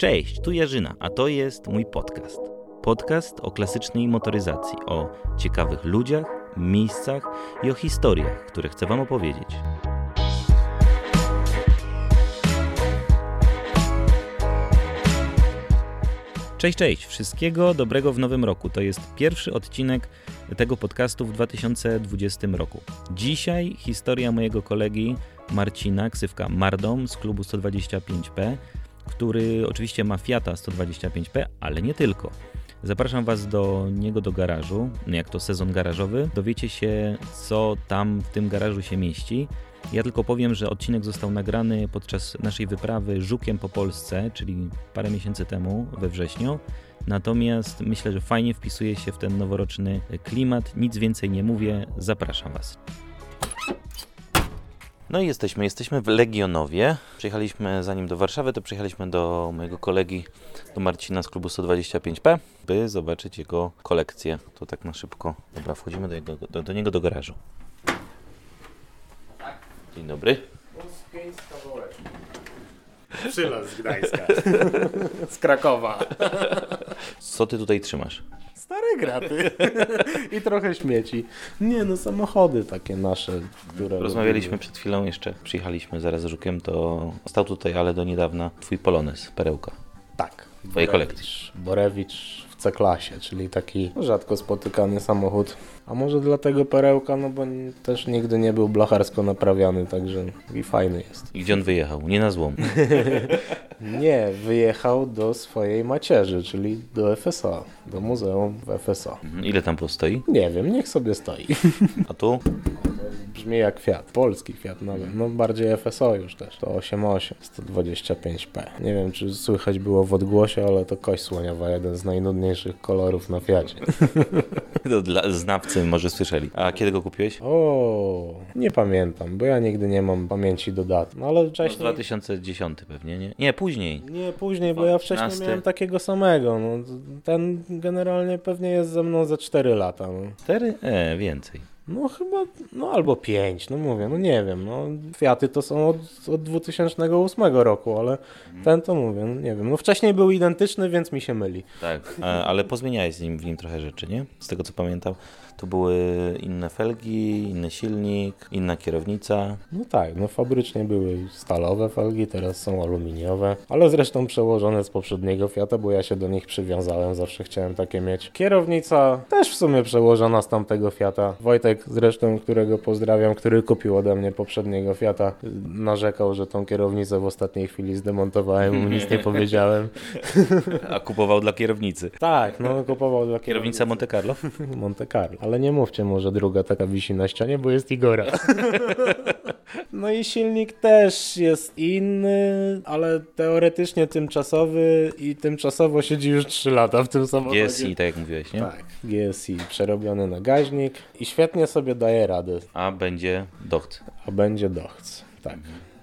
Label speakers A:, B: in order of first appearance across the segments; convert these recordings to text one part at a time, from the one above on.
A: Cześć, tu Jarzyna, a to jest mój podcast. Podcast o klasycznej motoryzacji, o ciekawych ludziach, miejscach i o historiach, które chcę Wam opowiedzieć. Cześć, cześć, wszystkiego dobrego w nowym roku. To jest pierwszy odcinek tego podcastu w 2020 roku. Dzisiaj historia mojego kolegi Marcina, ksywka Mardom z klubu 125P, który oczywiście ma Fiata 125P, ale nie tylko. Zapraszam Was do niego do garażu, jak to sezon garażowy. Dowiecie się, co tam w tym garażu się mieści. Ja tylko powiem, że odcinek został nagrany podczas naszej wyprawy Żukiem po Polsce, czyli parę miesięcy temu, we wrześniu. Natomiast myślę, że fajnie wpisuje się w ten noworoczny klimat. Nic więcej nie mówię, zapraszam Was. No i jesteśmy, jesteśmy w Legionowie. Przyjechaliśmy, zanim do Warszawy, to przyjechaliśmy do mojego kolegi, do Marcina z klubu 125P, by zobaczyć jego kolekcję. To tak na szybko. Dobra, wchodzimy do, jego, do, do niego do garażu. Dzień dobry.
B: Przylas z Gdańska. z Krakowa.
A: Co ty tutaj trzymasz?
B: Stare graty. I trochę śmieci. Nie no, samochody takie nasze, które...
A: Rozmawialiśmy przed chwilą jeszcze, przyjechaliśmy zaraz z Żukiem, to stał tutaj, ale do niedawna, twój Polones, perełka.
B: Tak.
A: Twojej kolekcji.
B: Borewicz C-klasie, czyli taki rzadko spotykany samochód. A może dlatego perełka, no bo też nigdy nie był blacharsko naprawiany, także i fajny jest.
A: I gdzie on wyjechał? Nie na złom.
B: Nie, wyjechał do swojej macierzy, czyli do FSA, do muzeum w FSA.
A: Mhm, Ile tam postoi?
B: Nie wiem, niech sobie stoi.
A: A tu?
B: Brzmi jak Fiat, polski Fiat nawet, no bardziej FSO już też, to 8.8, 125p. Nie wiem, czy słychać było w odgłosie, ale to kość słoniowa, jeden z najnudniejszych kolorów na Fiacie.
A: To dla znawcy może słyszeli. A kiedy go kupiłeś?
B: O, nie pamiętam, bo ja nigdy nie mam pamięci do dat, no ale
A: No,
B: wcześniej...
A: 2010 pewnie, nie? Nie, później.
B: Nie, później, bo ja wcześniej
A: 12.
B: miałem takiego samego, no, ten generalnie pewnie jest ze mną ze 4 lata, no.
A: Cztery? E, więcej.
B: No chyba, no albo 5, no mówię, no nie wiem, no Fiaty to są od, od 2008 roku, ale ten to mówię, no nie wiem, no wcześniej był identyczny, więc mi się myli.
A: Tak, a, ale pozmieniałeś z nim, w nim trochę rzeczy, nie? Z tego co pamiętam. Tu były inne felgi, inny silnik, inna kierownica.
B: No tak, no fabrycznie były stalowe felgi, teraz są aluminiowe, ale zresztą przełożone z poprzedniego Fiata, bo ja się do nich przywiązałem, zawsze chciałem takie mieć. Kierownica też w sumie przełożona z tamtego Fiata. Wojtek zresztą, którego pozdrawiam, który kupił ode mnie poprzedniego Fiata, narzekał, że tą kierownicę w ostatniej chwili zdemontowałem, mu nic nie powiedziałem.
A: A kupował dla kierownicy.
B: Tak, no kupował dla
A: Kierownica Monte Carlo?
B: Monte Carlo. Ale nie mówcie mu, że druga taka wisi na ścianie, bo jest Igora. no i silnik też jest inny, ale teoretycznie tymczasowy i tymczasowo siedzi już 3 lata w tym samochodzie.
A: GSI, tak jak mówiłeś, nie?
B: Tak, GSI przerobiony na gaźnik i świetnie sobie daje radę,
A: A będzie docht.
B: a będzie dochc. Tak.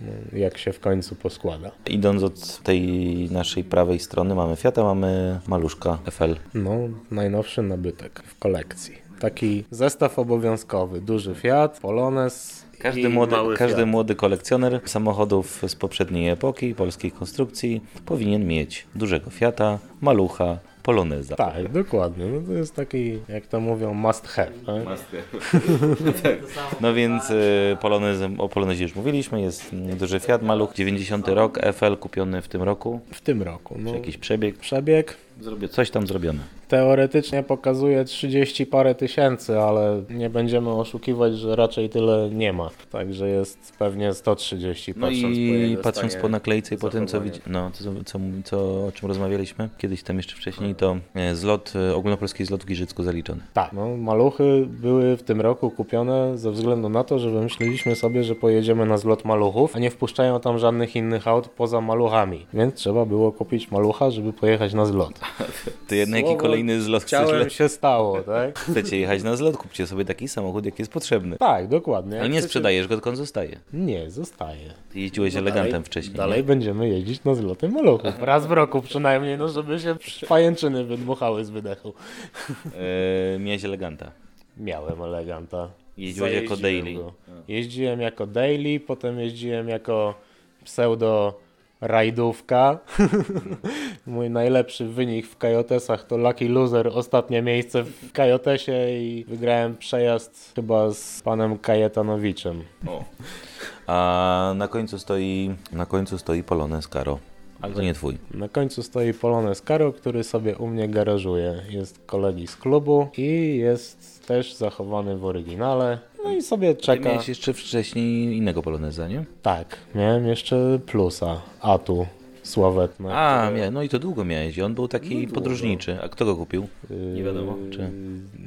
B: No, jak się w końcu poskłada.
A: Idąc od tej naszej prawej strony mamy Fiata, mamy maluszka FL.
B: No, najnowszy nabytek w kolekcji. Taki zestaw obowiązkowy. Duży Fiat, Polones
A: Każdy, młody, każdy
B: Fiat.
A: młody kolekcjoner samochodów z poprzedniej epoki, polskiej konstrukcji, powinien mieć dużego Fiata, malucha, poloneza.
B: Tak, dokładnie. No to jest taki, jak to mówią, must have. Tak?
A: No więc y, o Polonezie już mówiliśmy, jest duży Fiat Maluch, 90 rok, FL kupiony w tym roku,
B: W tym roku. No,
A: jakiś przebieg,
B: przebieg
A: Zrobię, coś tam zrobione.
B: teoretycznie pokazuje 30 parę tysięcy, ale nie będziemy oszukiwać, że raczej tyle nie ma. Także jest pewnie 130
A: No
B: patrząc po
A: i
B: jego
A: patrząc po naklejce i po tym, co, widzi, no, co, co, co, o czym rozmawialiśmy kiedyś tam jeszcze wcześniej, to e, zlot, e, ogólnopolski zlot w Giżycku zaliczony.
B: Tak, no maluchy były w tym roku kupione ze względu na to, że wymyśliliśmy sobie, że pojedziemy na zlot maluchów, a nie wpuszczają tam żadnych innych aut poza maluchami. Więc trzeba było kupić malucha, żeby pojechać na zlot.
A: Ty jednak jaki
B: Słowo
A: kolejny zlot chcesz?
B: Chciałem
A: le-
B: się stało, tak?
A: Chcecie jechać na zlot, kupcie sobie taki samochód, jaki jest potrzebny.
B: Tak, dokładnie.
A: Ale nie
B: Chcecie-
A: sprzedajesz go, tylko on zostaje.
B: Nie, zostaje.
A: Ty jeździłeś
B: No
A: elegantem
B: dalej,
A: wcześniej.
B: Dalej będziemy jeździć na zloty maluchów. Raz w roku przynajmniej, no żeby się pajęczyny wydmuchały z wydechu.
A: Nie? E, miałeś eleganta.
B: Miałem eleganta.
A: Jeździłeś jako daily.
B: go. Jeździłem jako daily, potem jeździłem jako pseudo rajdówka. Mój najlepszy wynik w Kajotesach to Lucky Loser, ostatnie miejsce w Kajotesie i wygrałem przejazd chyba z panem Kajetanowiczem.
A: O. A na końcu stoi, na końcu stoi Polonez Karo. Ale to nie twój.
B: Na końcu stoi Polonez Karo, który sobie u mnie garażuje. Jest kolegi z klubu i jest też zachowany w oryginale. No i sobie
A: Ty
B: czeka.
A: miałeś jeszcze wcześniej innego Poloneza, nie?
B: Tak, miałem jeszcze plusa, Atu, sławetne.
A: A,
B: które-
A: mia, no i to długo miałeś. i On był taki
B: No
A: podróżniczy. A kto go kupił? Nie wiadomo, czy...
B: Yy,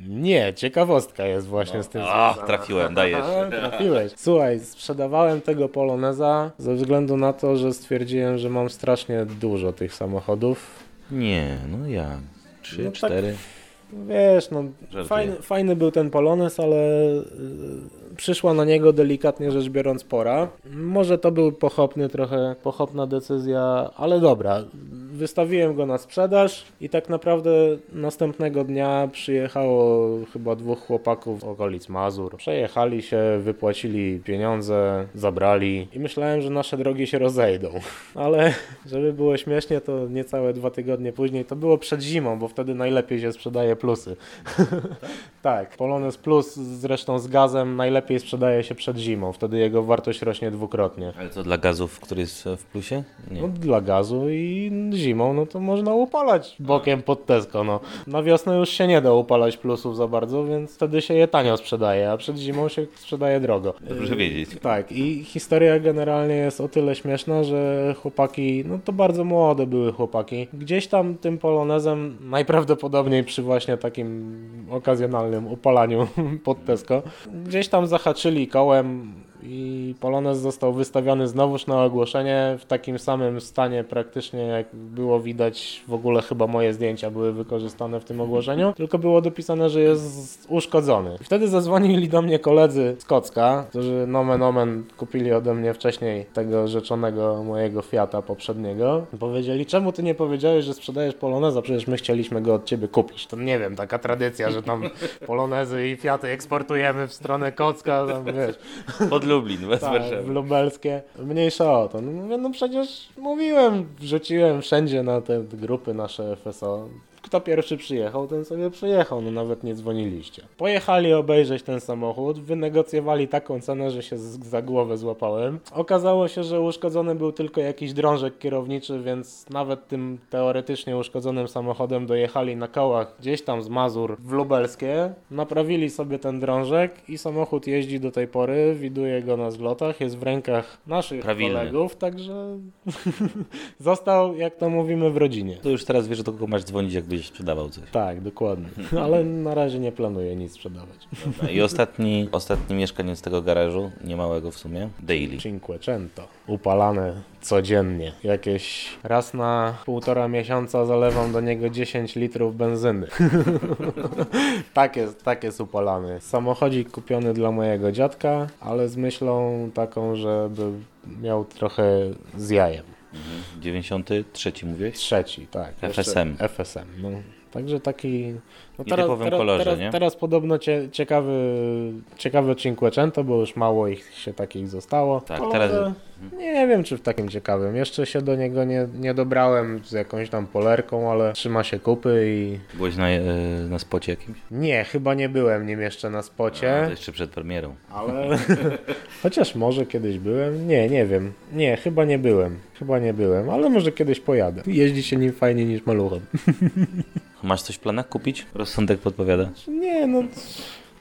B: Nie, ciekawostka jest właśnie z tym
A: Ach,
B: związana.
A: trafiłem, dajesz.
B: A, Trafiłeś. Słuchaj, sprzedawałem tego Poloneza ze względu na to, że stwierdziłem, że mam strasznie dużo tych samochodów.
A: Nie, no jak? Trzy,
B: No tak.
A: cztery?
B: Wiesz, no
A: Żartuję.
B: fajny, fajny był ten Polonez, ale y, przyszła na niego delikatnie rzecz biorąc pora. Może to był pochopny, trochę pochopna decyzja, ale dobra. Wystawiłem go na sprzedaż i tak naprawdę następnego dnia przyjechało chyba dwóch chłopaków z okolic Mazur. Przejechali się, wypłacili pieniądze, zabrali i myślałem, że nasze drogi się rozejdą. Ale żeby było śmiesznie, to niecałe dwa tygodnie później, to było przed zimą, bo wtedy najlepiej się sprzedaje plusy. tak, Polonez Plus zresztą z gazem najlepiej sprzedaje się przed zimą, wtedy jego wartość rośnie dwukrotnie.
A: Ale co dla gazów, który jest w plusie? Nie.
B: No, dla gazu i zimą, no to można upalać bokiem pod Tesco, no. Na wiosnę już się nie da upalać plusów za bardzo, więc wtedy się je tanio sprzedaje, a przed zimą się sprzedaje drogo.
A: Dobrze wiedzieć.
B: Tak, i historia generalnie jest o tyle śmieszna, że chłopaki, no to bardzo młode były chłopaki, gdzieś tam tym polonezem, najprawdopodobniej przy właśnie takim okazjonalnym upalaniu pod Tesco, gdzieś tam zahaczyli kołem i polonez został wystawiony znowuż na ogłoszenie w takim samym stanie praktycznie jak było widać, w ogóle chyba moje zdjęcia były wykorzystane w tym ogłoszeniu, tylko było dopisane, że jest uszkodzony. I wtedy zadzwonili do mnie koledzy z Kocka, którzy nomen omen kupili ode mnie wcześniej tego rzeczonego mojego Fiata poprzedniego. Powiedzieli, czemu ty nie powiedziałeś, że sprzedajesz Poloneza, przecież my chcieliśmy go od ciebie kupić. To nie wiem, taka tradycja, że tam Polonezy i Fiaty eksportujemy w stronę Kocka, tam wiesz.
A: Pod Lublin, bez
B: Tak,
A: Warszawy.
B: w lubelskie. Mniejsza o to. No, mówię, no przecież mówiłem, wrzuciłem wszędzie na te grupy nasze FSO. Kto pierwszy przyjechał, ten sobie przyjechał, no nawet nie dzwoniliście. Pojechali obejrzeć ten samochód, wynegocjowali taką cenę, że się za głowę złapałem. Okazało się, że uszkodzony był tylko jakiś drążek kierowniczy, więc nawet tym teoretycznie uszkodzonym samochodem dojechali na kołach gdzieś tam z Mazur w Lubelskie, naprawili sobie ten drążek i samochód jeździ do tej pory, widuje go na zlotach, jest w rękach naszych
A: Prawilny.
B: kolegów, także został, jak to mówimy, w rodzinie.
A: To już teraz wiesz, do kogo masz dzwonić, jakbyś sprzedawał coś.
B: Tak, dokładnie. Ale na razie nie planuję nic sprzedawać.
A: I ostatni, ostatni mieszkaniec tego garażu, niemałego w sumie, Daily.
B: Cinquecento. Upalane codziennie. Jakieś raz na półtora miesiąca zalewam do niego 10 litrów benzyny. tak, jest, tak jest upalany. Samochodzik kupiony dla mojego dziadka, ale z myślą taką, żeby miał trochę z jajem.
A: 93 mówiłeś?
B: Trzeci, tak. jeszcze
A: FSM.
B: FSM, no. Także taki... No
A: W nietypowym kolorze,
B: teraz,
A: nie?
B: teraz podobno cie, ciekawy, ciekawe Cinquecento, bo już mało ich się takich zostało.
A: Tak, teraz-
B: Nie wiem, czy w takim ciekawym. Jeszcze się do niego nie, nie dobrałem z jakąś tam polerką, ale trzyma się kupy i...
A: Byłeś na, e, na spocie jakimś?
B: Nie, chyba nie byłem nim jeszcze na
A: A,
B: spocie,
A: to jeszcze przed premierą.
B: ale... Chociaż może kiedyś byłem. Nie, nie wiem. Nie, chyba nie byłem. Chyba nie byłem, ale może kiedyś pojadę. Jeździ się nim fajniej niż maluchem.
A: Masz coś w planach kupić? Rozsądek podpowiada.
B: Nie, no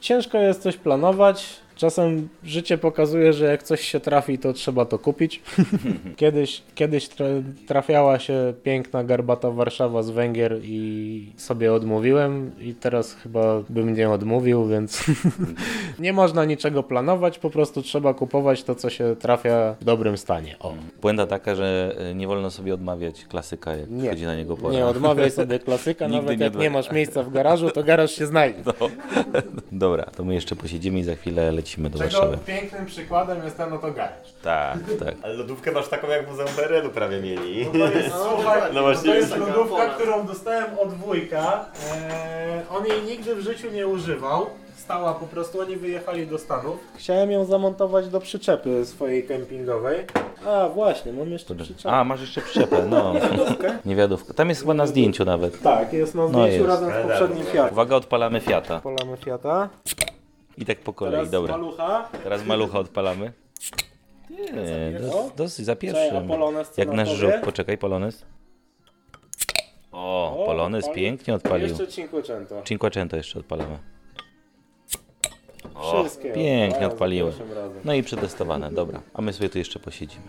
B: ciężko jest coś planować. Czasem życie pokazuje, że jak coś się trafi, to trzeba to kupić. kiedyś kiedyś tra- trafiała się piękna, garbata Warszawa z Węgier i sobie odmówiłem i teraz chyba bym nie odmówił, więc nie można niczego planować, po prostu trzeba kupować to, co się trafia w dobrym stanie. O.
A: Błęda taka, że e, nie wolno sobie odmawiać klasyka, jak
B: Nie.
A: chodzi na niego pora.
B: Nie odmawiaj sobie klasyka, nawet
A: nie
B: jak nie masz miejsca w garażu, to garaż się znajdzie.
A: No. Dobra, to my jeszcze posiedzimy i za chwilę lecimy do
B: Czego
A: Warszawy.
B: pięknym przykładem jest ten oto garaż.
A: Tak, tak.
C: Ale lodówkę masz taką jak w Muzeum PRL-u prawie mieli.
B: To jest, słuchaj,
C: No właśnie
B: to jest lodówka, którą dostałem od wujka. Eee, on jej nigdy w życiu nie używał. Stała po prostu, oni wyjechali do Stanów. Chciałem ją zamontować do przyczepy swojej kempingowej. A właśnie, mam jeszcze przyczepę.
A: A, masz jeszcze przyczepę, no. Niewiadówka. Tam jest chyba na zdjęciu nawet.
B: Tak, jest na zdjęciu
A: jest.
B: razem z poprzednim Fiatem.
A: Uwaga, odpalamy Fiata.
B: Polamy Fiata.
A: I tak po kolei,
B: Teraz
A: dobra.
B: malucha.
A: Teraz malucha odpalamy. Nie, dos, dosyć za
B: Czekaj,
A: pierwszym.
B: a Polonez co
A: Jak
B: na
A: nasz żuk, poczekaj, Polonez. O,
B: O,
A: Polonez
B: odpalił.
A: pięknie odpalił.
B: Jeszcze Cinquecento.
A: Cinquecento jeszcze odpalamy. O,
B: Wszystkie
A: pięknie
B: za pierwszym razem.
A: No i przetestowane, dobra. A my sobie tu jeszcze posiedzimy.